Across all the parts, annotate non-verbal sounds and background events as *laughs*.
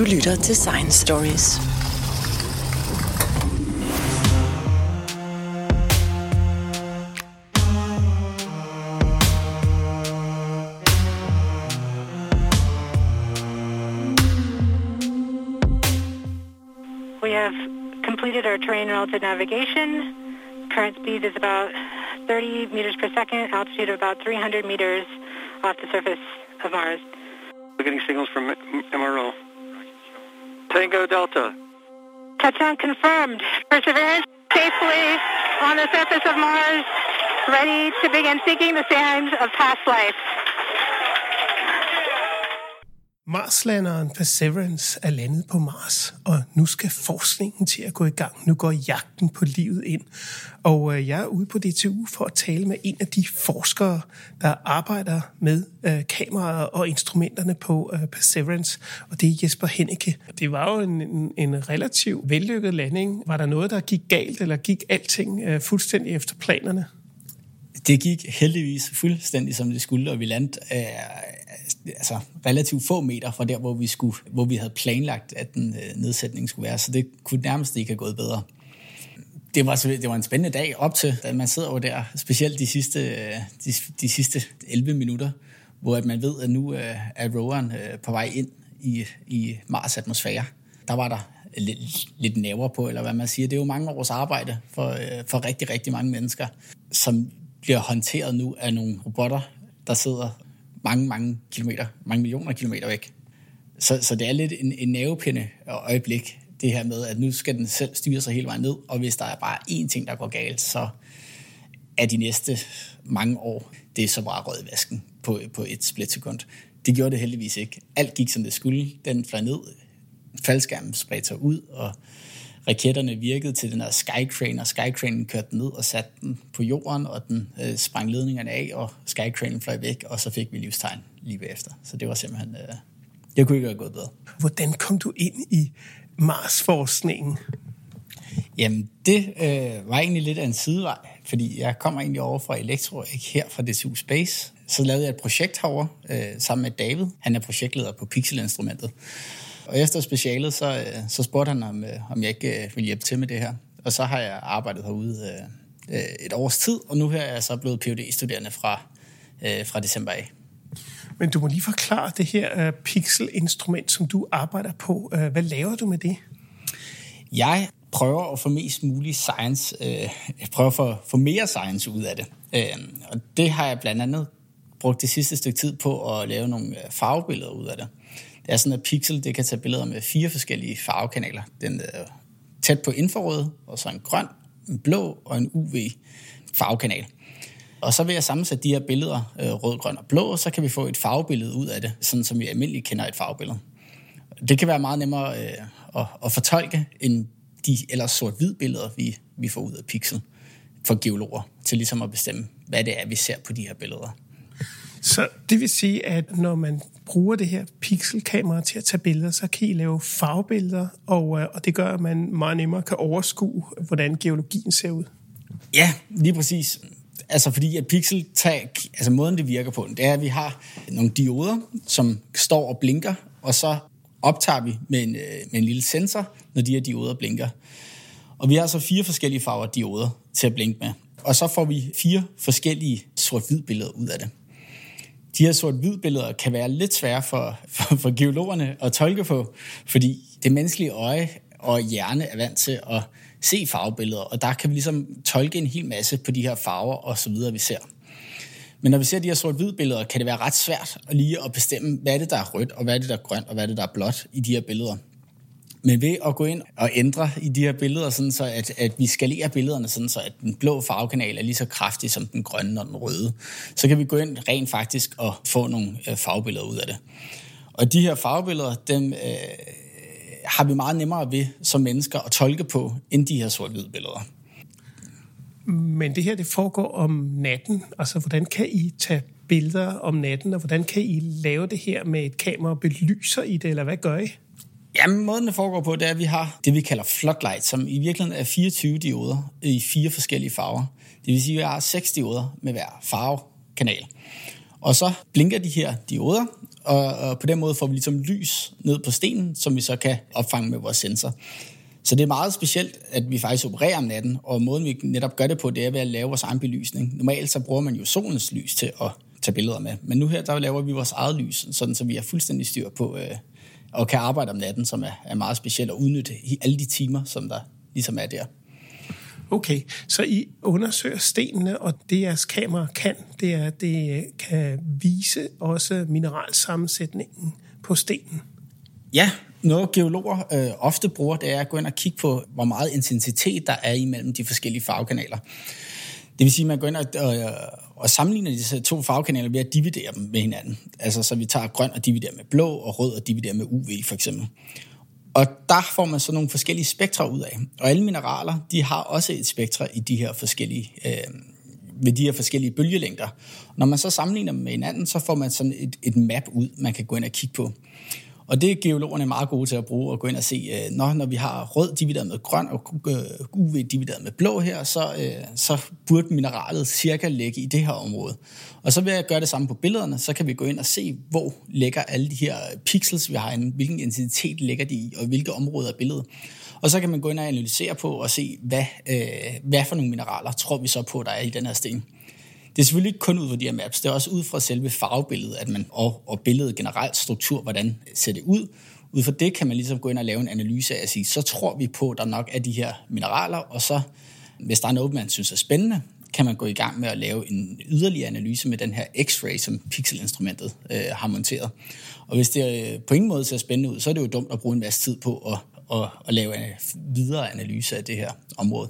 Du lytter til Science Stories. We have completed our terrain relative navigation. Current speed is about 30 meters per second, altitude of about 300 meters off the surface of Mars. We're getting signals from MRO. Tango Delta. Touchdown confirmed. Perseverance safely on the surface of Mars, ready to begin seeking the signs of past life. Marslanderen Perseverance er landet på Mars, og nu skal forskningen til at gå i gang. Nu går jagten på livet ind. Og øh, jeg er ude på DTU for at tale med en af de forskere, der arbejder med øh, kameraer og instrumenterne på øh, Perseverance, og det er Jesper Henneke. Det var jo en, en, en relativt vellykket landing. Var der noget, der gik galt, eller gik alting øh, fuldstændig efter planerne? Det gik heldigvis fuldstændig som det skulle, og vi landte øh, altså, relativt få meter fra der, hvor vi, skulle, hvor vi havde planlagt, at den øh, nedsætning skulle være, så det kunne nærmest ikke have gået bedre. Det var, det var en spændende dag op til, at man sidder over der, specielt de sidste, øh, de, de sidste 11 minutter, hvor at man ved, at nu øh, er roveren øh, på vej ind i, i Mars atmosfære. Der var der lidt, lidt næver på, eller hvad man siger. Det er jo mange års arbejde for, øh, for rigtig, rigtig mange mennesker, som bliver håndteret nu af nogle robotter, der sidder mange, mange kilometer, mange millioner kilometer væk. Så, så det er lidt en, en nervepinde øjeblik, det her med, at nu skal den selv styre sig hele vejen ned, og hvis der er bare én ting, der går galt, så er de næste mange år, det er så bare rød vasken på, på et splitsekund. Det gjorde det heldigvis ikke. Alt gik, som det skulle. Den fløj ned, faldskærmen spredte sig ud, og raketterne virkede til den her Skycrane, og Skycranen kørte den ned og satte den på jorden, og den øh, sprang ledningerne af, og Skycranen fløj væk, og så fik vi livstegn lige bagefter. Så det var simpelthen... Øh, det kunne ikke have gået bedre. Hvordan kom du ind i Mars-forskningen? Jamen, det øh, var egentlig lidt af en sidevej, fordi jeg kommer egentlig over fra Elektro, ikke her fra DTU Space. Så lavede jeg et projekt herover øh, sammen med David. Han er projektleder på Pixel-instrumentet. Og efter specialet, så, øh, så spurgte han, om, øh, om jeg ikke øh, ville hjælpe til med det her. Og så har jeg arbejdet herude et års tid, og nu her er jeg så blevet phd studerende fra, fra december af. Men du må lige forklare det her Pixel-instrument, som du arbejder på. Hvad laver du med det? Jeg prøver at få mest mulig science, jeg prøver at få, få mere science ud af det. og det har jeg blandt andet brugt det sidste stykke tid på at lave nogle farvebilleder ud af det. Det er sådan, at Pixel det kan tage billeder med fire forskellige farvekanaler. Den er tæt på infrarød, og så en grøn, en blå og en UV farvekanal. Og så vil jeg sammensætte de her billeder, øh, rød, grøn og blå, og så kan vi få et farvebillede ud af det, sådan som vi almindeligt kender et farvebillede. Det kan være meget nemmere øh, at, at fortolke, end de ellers sort-hvid billeder, vi, vi får ud af Pixel for geologer, til ligesom at bestemme, hvad det er, vi ser på de her billeder. Så det vil sige, at når man bruger det her pixelkamera til at tage billeder, så kan I lave farvebilleder, og, øh, og det gør, at man meget nemmere kan overskue, hvordan geologien ser ud. Ja, lige præcis. Altså fordi at pixel tag, altså måden det virker på, det er, at vi har nogle dioder, som står og blinker, og så optager vi med en, øh, med en lille sensor, når de her dioder blinker. Og vi har så fire forskellige farver dioder til at blinke med. Og så får vi fire forskellige sort-hvid billeder ud af det de her sort-hvid billeder kan være lidt svære for, for, for geologerne at tolke på, fordi det menneskelige øje og hjerne er vant til at se farvebilleder, og der kan vi ligesom tolke en hel masse på de her farver og så videre, vi ser. Men når vi ser de her sort-hvid billeder, kan det være ret svært at lige at bestemme, hvad er det, der er rødt, og hvad er det, der er grønt, og hvad er det, der er blåt i de her billeder. Men ved at gå ind og ændre i de her billeder, sådan så at, at vi skalerer billederne, sådan så at den blå farvekanal er lige så kraftig som den grønne og den røde, så kan vi gå ind rent faktisk og få nogle øh, farvebilleder ud af det. Og de her farvebilleder, dem øh, har vi meget nemmere ved som mennesker at tolke på, end de her sort-hvide billeder. Men det her, det foregår om natten. Altså, hvordan kan I tage billeder om natten, og hvordan kan I lave det her med et kamera? Belyser I det, eller hvad gør I? Jamen, måden det foregår på, det er, at vi har det, vi kalder floodlight, som i virkeligheden er 24 dioder i fire forskellige farver. Det vil sige, at vi har seks dioder med hver farvekanal. Og så blinker de her dioder, og, på den måde får vi ligesom lys ned på stenen, som vi så kan opfange med vores sensor. Så det er meget specielt, at vi faktisk opererer om natten, og måden vi netop gør det på, det er ved at lave vores egen belysning. Normalt så bruger man jo solens lys til at tage billeder med, men nu her, der laver vi vores eget lys, sådan så vi har fuldstændig styr på, øh, og kan arbejde om natten, som er, er meget specielt, og udnytte alle de timer, som der ligesom er der. Okay, så I undersøger stenene, og det jeres kamera kan, det er, at det kan vise også mineralsammensætningen på stenen. Ja, noget geologer øh, ofte bruger, det er at gå ind og kigge på, hvor meget intensitet der er imellem de forskellige farvekanaler. Det vil sige, at man går ind og, og, og sammenligner disse to farvekanaler ved at dividere dem med hinanden. Altså så vi tager grøn og dividerer med blå, og rød og dividerer med UV for eksempel. Og der får man så nogle forskellige spektre ud af. Og alle mineraler, de har også et spektre i de her forskellige, øh, ved de her forskellige bølgelængder. Når man så sammenligner dem med hinanden, så får man sådan et, et map ud, man kan gå ind og kigge på. Og det er geologerne meget gode til at bruge, og gå ind og se, øh, når, når vi har rød divideret med grøn og UV øh, divideret med blå her, så, øh, så burde mineralet cirka ligge i det her område. Og så vil jeg gøre det samme på billederne, så kan vi gå ind og se, hvor ligger alle de her øh, pixels, vi har inde, hvilken intensitet ligger de i, og hvilke områder af billedet. Og så kan man gå ind og analysere på og se, hvad, øh, hvad for nogle mineraler tror vi så på, der er i den her sten. Det er selvfølgelig ikke kun ud fra de her maps, det er også ud fra selve farvebilledet, at man, og, og billedet generelt, struktur, hvordan ser det ud. Ud fra det kan man ligesom gå ind og lave en analyse af at sige, så tror vi på, at der nok er de her mineraler, og så, hvis der er noget, man synes er spændende, kan man gå i gang med at lave en yderligere analyse med den her X-ray, som pixelinstrumentet øh, har monteret. Og hvis det øh, på ingen måde ser spændende ud, så er det jo dumt at bruge en masse tid på at, at, at lave en videre analyse af det her område.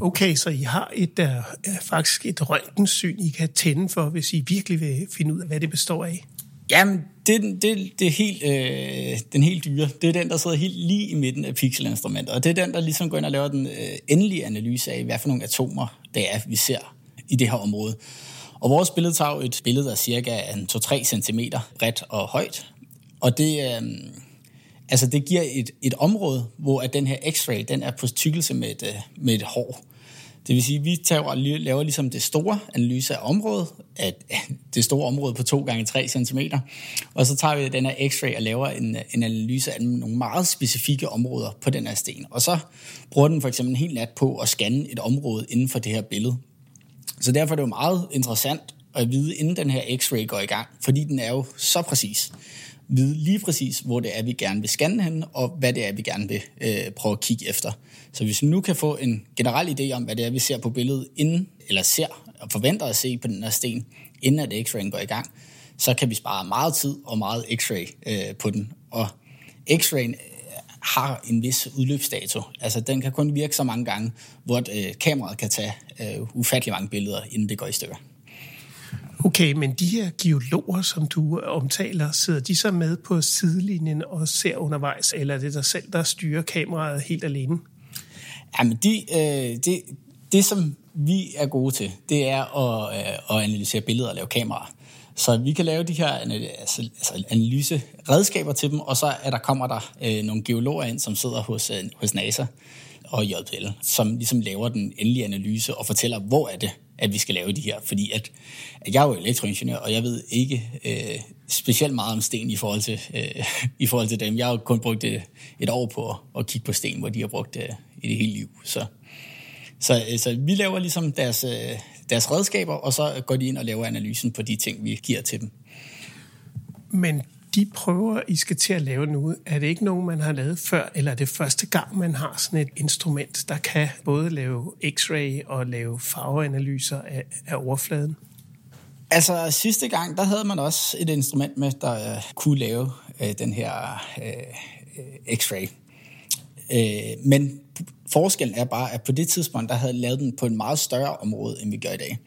Okay, så I har et, uh, faktisk et røntgensyn, I kan tænde for, hvis I virkelig vil finde ud af, hvad det består af. Jamen, det, det, det er helt, øh, den helt dyre. Det er den, der sidder helt lige i midten af pixelinstrumentet. Og det er den, der ligesom går ind og laver den øh, endelige analyse af, hvad for nogle atomer det er, vi ser i det her område. Og vores billede tager et billede, der er cirka 2-3 cm bredt og højt. Og det, øh, altså det giver et, et område, hvor at den her x-ray, den er på tykkelse med et, øh, med et hår. Det vil sige, at vi tager, laver ligesom det store analyse af området, at det store område på 2 gange 3 cm, og så tager vi den her x-ray og laver en, en analyse af nogle meget specifikke områder på den her sten. Og så bruger den for eksempel en hel nat på at scanne et område inden for det her billede. Så derfor er det jo meget interessant at vide, inden den her x-ray går i gang, fordi den er jo så præcis vide lige præcis, hvor det er, vi gerne vil scanne hen, og hvad det er, vi gerne vil øh, prøve at kigge efter. Så hvis vi nu kan få en generel idé om, hvad det er, vi ser på billedet inden, eller ser og forventer at se på den her sten, inden at x-rayen går i gang, så kan vi spare meget tid og meget x-ray øh, på den. Og x-rayen øh, har en vis udløbsdato. Altså, den kan kun virke så mange gange, hvor øh, kameraet kan tage øh, ufattelig mange billeder, inden det går i stykker. Okay, men de her geologer, som du omtaler, sidder de så med på sidelinjen og ser undervejs, eller er det dig selv, der styrer kameraet helt alene? Jamen, de, øh, det, det som vi er gode til, det er at, øh, at analysere billeder og lave kameraer. Så vi kan lave de her altså, altså analyseredskaber til dem, og så er der, kommer der øh, nogle geologer ind, som sidder hos, øh, hos NASA og JPL, som ligesom laver den endelige analyse og fortæller, hvor er det, at vi skal lave de her. Fordi at, at jeg er jo elektroingeniør, og jeg ved ikke øh, specielt meget om sten i forhold til, øh, *laughs* i forhold til dem. Jeg har jo kun brugt et, et år på at kigge på sten, hvor de har brugt det i det hele liv. Så, så, øh, så vi laver ligesom deres, øh, deres redskaber, og så går de ind og laver analysen på de ting, vi giver til dem. Men de prøver, I skal til at lave nu, er det ikke nogen, man har lavet før, eller er det første gang, man har sådan et instrument, der kan både lave x-ray og lave farveanalyser af, af overfladen? Altså sidste gang, der havde man også et instrument med, der uh, kunne lave uh, den her uh, x-ray. Uh, men forskellen er bare, at på det tidspunkt, der havde lavet den på en meget større område, end vi gør i dag.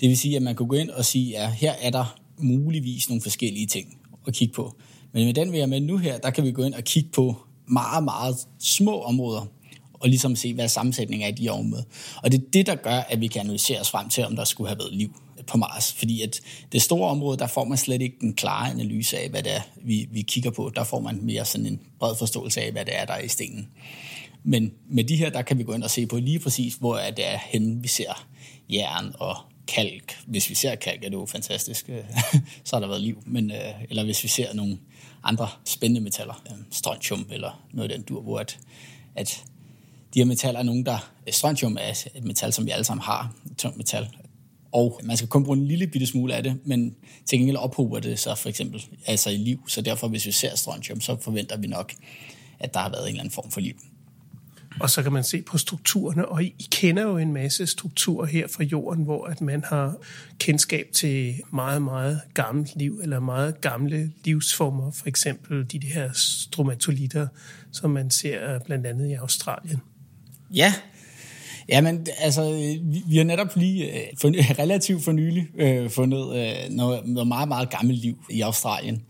Det vil sige, at man kunne gå ind og sige, at her er der muligvis nogle forskellige ting at kigge på. Men med den vi er med nu her, der kan vi gå ind og kigge på meget, meget små områder, og ligesom se, hvad sammensætningen er i de områder. Og det er det, der gør, at vi kan analysere os frem til, om der skulle have været liv på Mars. Fordi at det store område, der får man slet ikke en klar analyse af, hvad det er, vi, vi kigger på. Der får man mere sådan en bred forståelse af, hvad det er, der er i stenen. Men med de her, der kan vi gå ind og se på lige præcis, hvor er det er henne, vi ser jern og kalk. Hvis vi ser kalk, er det jo fantastisk. *laughs* så har der været liv. Men, øh, eller hvis vi ser nogle andre spændende metaller, øh, strontium eller noget af den dur, hvor at, at de her metaller er nogle, der... Øh, strontium er et metal, som vi alle sammen har, et tungt metal. Og man skal kun bruge en lille bitte smule af det, men til gengæld ophober det så for eksempel altså i liv. Så derfor, hvis vi ser strontium, så forventer vi nok, at der har været en eller anden form for liv. Og så kan man se på strukturerne, og I kender jo en masse strukturer her fra jorden, hvor at man har kendskab til meget, meget gammelt liv, eller meget gamle livsformer, for eksempel de her stromatolitter, som man ser øh, blandt andet i Australien. Ja, Ja, men altså, vi, vi har netop lige øh, for, *laughs* relativt for nylig øh, fundet øh, noget, noget meget, meget gammelt liv i Australien.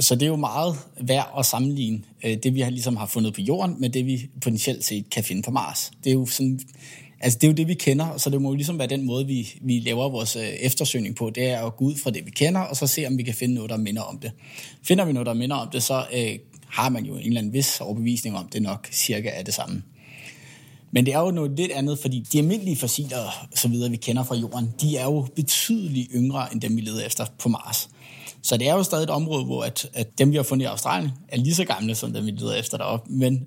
Så det er jo meget værd at sammenligne øh, det, vi har, ligesom har fundet på jorden, med det, vi potentielt set kan finde på Mars. Det er jo sådan, altså det er jo det, vi kender, så det må jo ligesom være den måde, vi, vi laver vores øh, eftersøgning på. Det er at gå ud fra det, vi kender, og så se, om vi kan finde noget, der minder om det. Finder vi noget, der minder om det, så øh, har man jo en eller anden vis overbevisning om, det nok cirka er det samme. Men det er jo noget lidt andet, fordi de almindelige fossiler, så videre, vi kender fra jorden, de er jo betydeligt yngre end dem, vi leder efter på Mars. Så det er jo stadig et område, hvor at, at dem, vi har fundet i Australien, er lige så gamle som dem, vi leder efter deroppe. Men,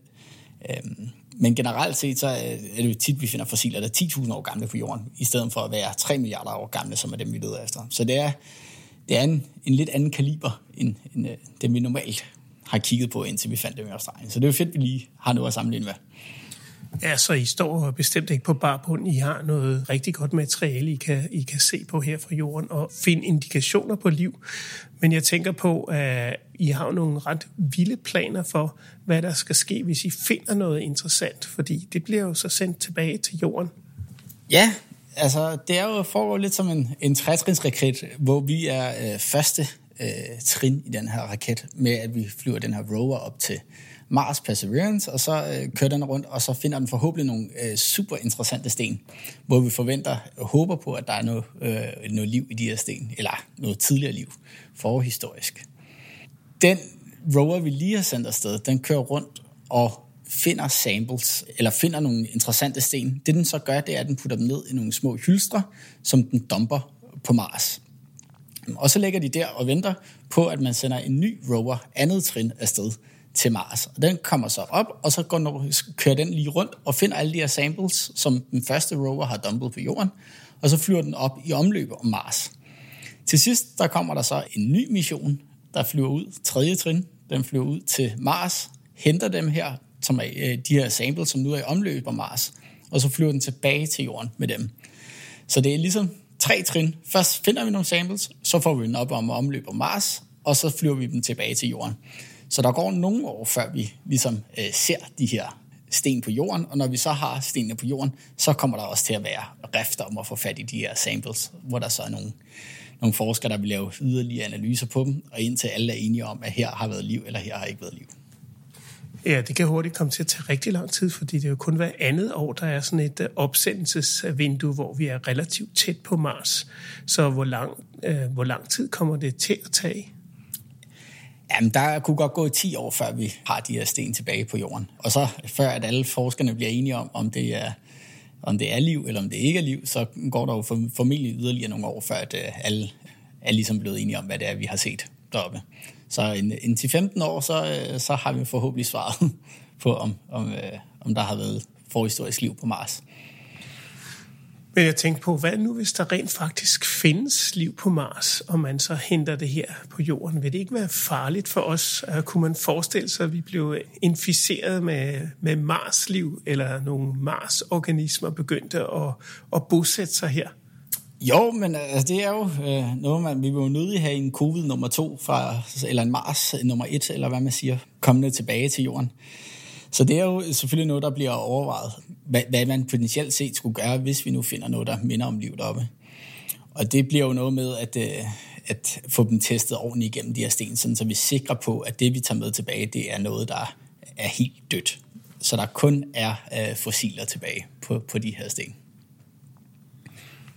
øhm, men generelt set, så er det jo tit, vi finder fossiler, der er 10.000 år gamle på jorden, i stedet for at være 3 milliarder år gamle, som er dem, vi leder efter. Så det er, det er en, en lidt anden kaliber, end, end øh, dem, vi normalt har kigget på, indtil vi fandt dem i Australien. Så det er jo fedt, at vi lige har noget at sammenligne med. Ja, så I står bestemt ikke på barbund. I har noget rigtig godt materiale, I kan, I kan se på her fra jorden og finde indikationer på liv. Men jeg tænker på, at I har nogle ret vilde planer for, hvad der skal ske, hvis I finder noget interessant. Fordi det bliver jo så sendt tilbage til jorden. Ja, altså det er jo foregår lidt som en, en trætrinsraket, hvor vi er øh, første øh, trin i den her raket, med at vi flyver den her rover op til Mars Perseverance, og så øh, kører den rundt, og så finder den forhåbentlig nogle øh, super interessante sten, hvor vi forventer og håber på, at der er noget, øh, noget liv i de her sten, eller noget tidligere liv, forhistorisk. Den rover, vi lige har sendt afsted, den kører rundt og finder samples, eller finder nogle interessante sten. Det den så gør, det er, at den putter dem ned i nogle små hylstre, som den dumper på Mars. Og så lægger de der og venter på, at man sender en ny rover, andet trin afsted, til Mars. Og den kommer så op, og så går, den, kører den lige rundt og finder alle de her samples, som den første rover har dumpet på jorden, og så flyver den op i omløb om Mars. Til sidst, der kommer der så en ny mission, der flyver ud, tredje trin, den flyver ud til Mars, henter dem her, som er øh, de her samples, som nu er i omløb om Mars, og så flyver den tilbage til jorden med dem. Så det er ligesom tre trin. Først finder vi nogle samples, så får vi den op om omløb om Mars, og så flyver vi dem tilbage til jorden. Så der går nogle år, før vi ligesom øh, ser de her sten på jorden, og når vi så har stenene på jorden, så kommer der også til at være rifter om at få fat i de her samples, hvor der så er nogle, nogle forskere, der vil lave yderligere analyser på dem, og indtil alle er enige om, at her har været liv, eller her har ikke været liv. Ja, det kan hurtigt komme til at tage rigtig lang tid, fordi det er jo kun hver andet år, der er sådan et øh, opsendelsesvindue, hvor vi er relativt tæt på Mars. Så hvor lang, øh, hvor lang tid kommer det til at tage? Jamen, der kunne godt gå 10 år, før vi har de her sten tilbage på jorden. Og så før, at alle forskerne bliver enige om, om det er, om det er liv, eller om det ikke er liv, så går der jo formentlig yderligere nogle år, før at øh, alle er ligesom blevet enige om, hvad det er, vi har set deroppe. Så en, en til 15 år, så, øh, så har vi forhåbentlig svaret *laughs* på, om, om, øh, om der har været forhistorisk liv på Mars. Men jeg tænkte på, hvad nu hvis der rent faktisk findes liv på Mars, og man så henter det her på jorden? Vil det ikke være farligt for os? Øh, kunne man forestille sig, at vi blev inficeret med, med Mars-liv, eller nogle Mars-organismer begyndte at, at bosætte sig her? Jo, men altså, det er jo øh, noget, man, vi vil jo nødig have en covid nummer to, fra, eller en Mars nummer et, eller hvad man siger, kommende tilbage til jorden. Så det er jo selvfølgelig noget, der bliver overvejet, hvad, hvad man potentielt set skulle gøre, hvis vi nu finder noget, der minder om liv deroppe. Og det bliver jo noget med at, øh, at få dem testet ordentligt igennem de her sten, sådan, så vi er sikre på, at det, vi tager med tilbage, det er noget, der er helt dødt. Så der kun er øh, fossiler tilbage på, på de her sten.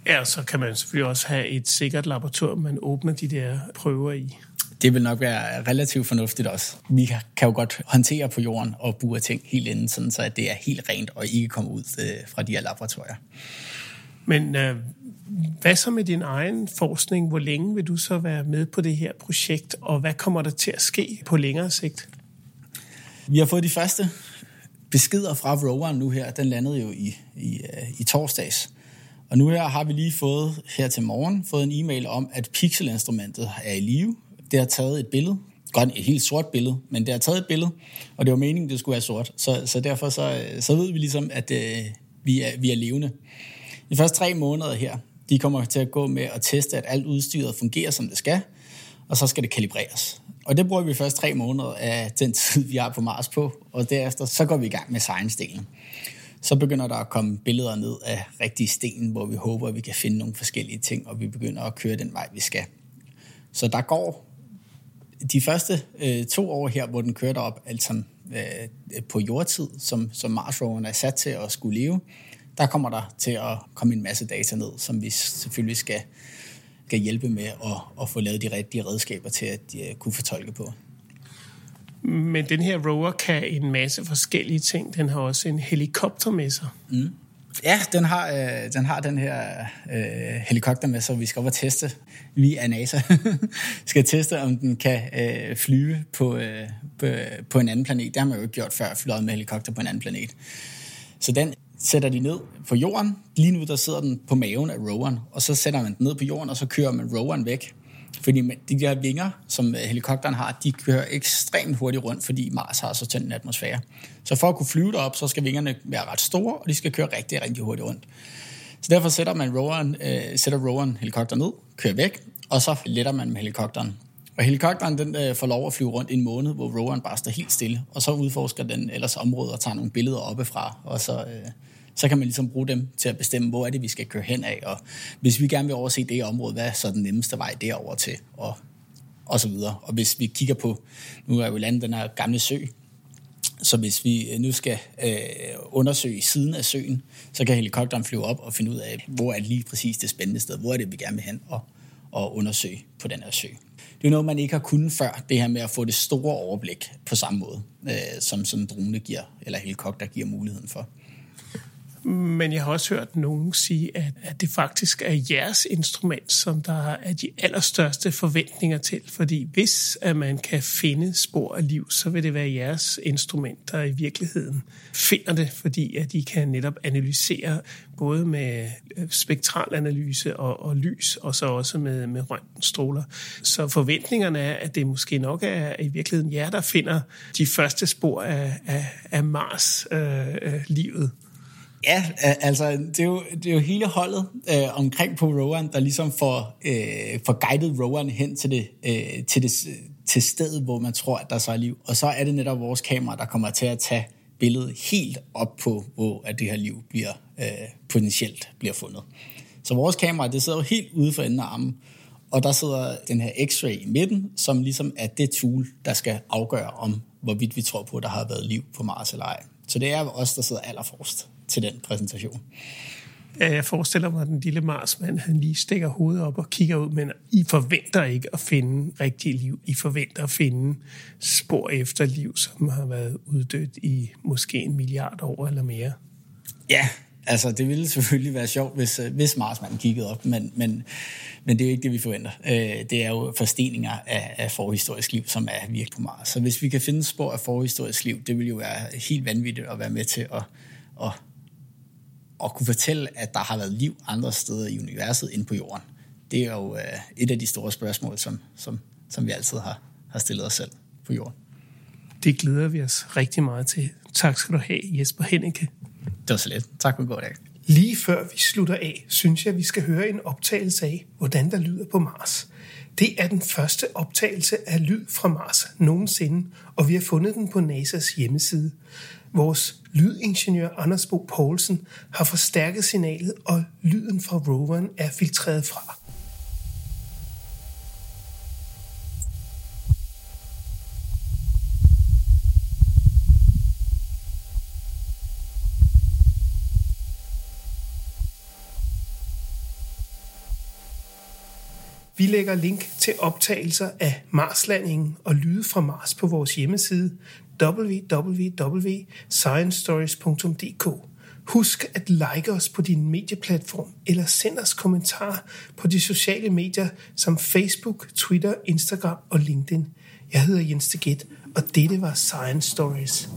Ja, så kan man selvfølgelig også have et sikkert laboratorium, man åbner de der prøver i det vil nok være relativt fornuftigt også. Vi kan jo godt håndtere på jorden og bruge ting helt inden, sådan så at det er helt rent og ikke kommer ud øh, fra de her laboratorier. Men øh, Hvad så med din egen forskning? Hvor længe vil du så være med på det her projekt, og hvad kommer der til at ske på længere sigt? Vi har fået de første beskeder fra roveren nu her. Den landede jo i, i, øh, i torsdags. Og nu her har vi lige fået her til morgen fået en e-mail om, at pixelinstrumentet er i live. Det har taget et billede. Godt et helt sort billede, men det har taget et billede, og det var meningen, det skulle være sort. Så, så derfor så, så ved vi ligesom, at øh, vi, er, vi er levende. De første tre måneder her, de kommer til at gå med at teste, at alt udstyret fungerer, som det skal, og så skal det kalibreres. Og det bruger vi først tre måneder af den *laughs* tid, vi har på Mars på, og derefter så går vi i gang med science-delen. Så begynder der at komme billeder ned af rigtige sten, hvor vi håber, at vi kan finde nogle forskellige ting, og vi begynder at køre den vej, vi skal. Så der går de første øh, to år her, hvor den kørte op, altså øh, på jordtid, som, som Mars roveren er sat til at skulle leve, der kommer der til at komme en masse data ned, som vi selvfølgelig skal, skal hjælpe med at, at få lavet de rigtige redskaber til at de, uh, kunne fortolke på. Men den her rover kan en masse forskellige ting. Den har også en helikopter med sig. Mm. Ja, den har, øh, den har den her øh, helikopter med, så vi skal op og teste. Vi er NASA *laughs* skal teste, om den kan øh, flyve på, øh, på, på en anden planet. Det har man jo ikke gjort før, flyvet med helikopter på en anden planet. Så den sætter de ned på jorden. Lige nu der sidder den på maven af roveren, og så sætter man den ned på jorden, og så kører man roveren væk. Fordi de der vinger, som øh, helikopteren har, de kører ekstremt hurtigt rundt, fordi Mars har så tynd en atmosfære. Så for at kunne flyve derop, så skal vingerne være ret store, og de skal køre rigtig, rigtig hurtigt rundt. Så derfor sætter man roveren, øh, sætter roveren helikopteren ned, kører væk, og så letter man med helikopteren. Og helikopteren den, øh, får lov at flyve rundt i en måned, hvor roveren bare står helt stille, og så udforsker den ellers området og tager nogle billeder oppefra, og så, øh, så kan man ligesom bruge dem til at bestemme, hvor er det, vi skal køre hen af, og hvis vi gerne vil overse det område, hvad er så den nemmeste vej derover til, og, og så videre. Og hvis vi kigger på, nu er jo landet den her gamle sø, så hvis vi nu skal øh, undersøge siden af søen, så kan helikopteren flyve op og finde ud af, hvor er lige præcis det spændende sted, hvor er det, vi gerne vil hen og, og undersøge på den her sø. Det er noget, man ikke har kunnet før, det her med at få det store overblik på samme måde, øh, som sådan en drone giver, eller helikopter giver muligheden for. Men jeg har også hørt nogen sige, at, at det faktisk er jeres instrument, som der er de allerstørste forventninger til. Fordi hvis at man kan finde spor af liv, så vil det være jeres instrument, der i virkeligheden finder det, fordi at de kan netop analysere både med øh, spektralanalyse og, og lys, og så også med, med røntgenstråler. Så forventningerne er, at det måske nok er i virkeligheden jer, der finder de første spor af, af, af Mars-livet. Øh, øh Ja, altså det er jo, det er jo hele holdet øh, omkring på roweren, der ligesom får, øh, får guidet roweren hen til det, øh, til det til stedet, hvor man tror, at der så er liv. Og så er det netop vores kamera, der kommer til at tage billedet helt op på, hvor at det her liv bliver øh, potentielt bliver fundet. Så vores kamera, det sidder jo helt ude for enden af armen, og der sidder den her x-ray i midten, som ligesom er det tool, der skal afgøre om, hvorvidt vi tror på, at der har været liv på Mars eller ej. Så det er os, der sidder allerforrest til den præsentation. Jeg forestiller mig, at den lille Marsmand, han lige stikker hovedet op og kigger ud, men I forventer ikke at finde rigtigt liv. I forventer at finde spor efter liv, som har været uddødt i måske en milliard år eller mere. Ja, altså det ville selvfølgelig være sjovt, hvis, øh, hvis Marsmanden kiggede op, men, men, men det er jo ikke det, vi forventer. Øh, det er jo forsteninger af, af forhistorisk liv, som er virkelig på Mars. Så hvis vi kan finde spor af forhistorisk liv, det vil jo være helt vanvittigt at være med til at, at at kunne fortælle, at der har været liv andre steder i universet end på jorden. Det er jo øh, et af de store spørgsmål, som, som, som vi altid har, har stillet os selv på jorden. Det glæder vi os rigtig meget til. Tak skal du have, Jesper Henneke. Det var så lidt. Tak for en god dag. Lige før vi slutter af, synes jeg, vi skal høre en optagelse af, hvordan der lyder på Mars. Det er den første optagelse af lyd fra Mars nogensinde, og vi har fundet den på NASA's hjemmeside. Vores lydingeniør Anders Bo Poulsen har forstærket signalet, og lyden fra roveren er filtreret fra. Vi lægger link til optagelser af Marslandingen og lyde fra Mars på vores hjemmeside www.sciencestories.dk. Husk at like os på din medieplatform, eller send os kommentarer på de sociale medier som Facebook, Twitter, Instagram og LinkedIn. Jeg hedder Jens Deget, og dette var Science Stories.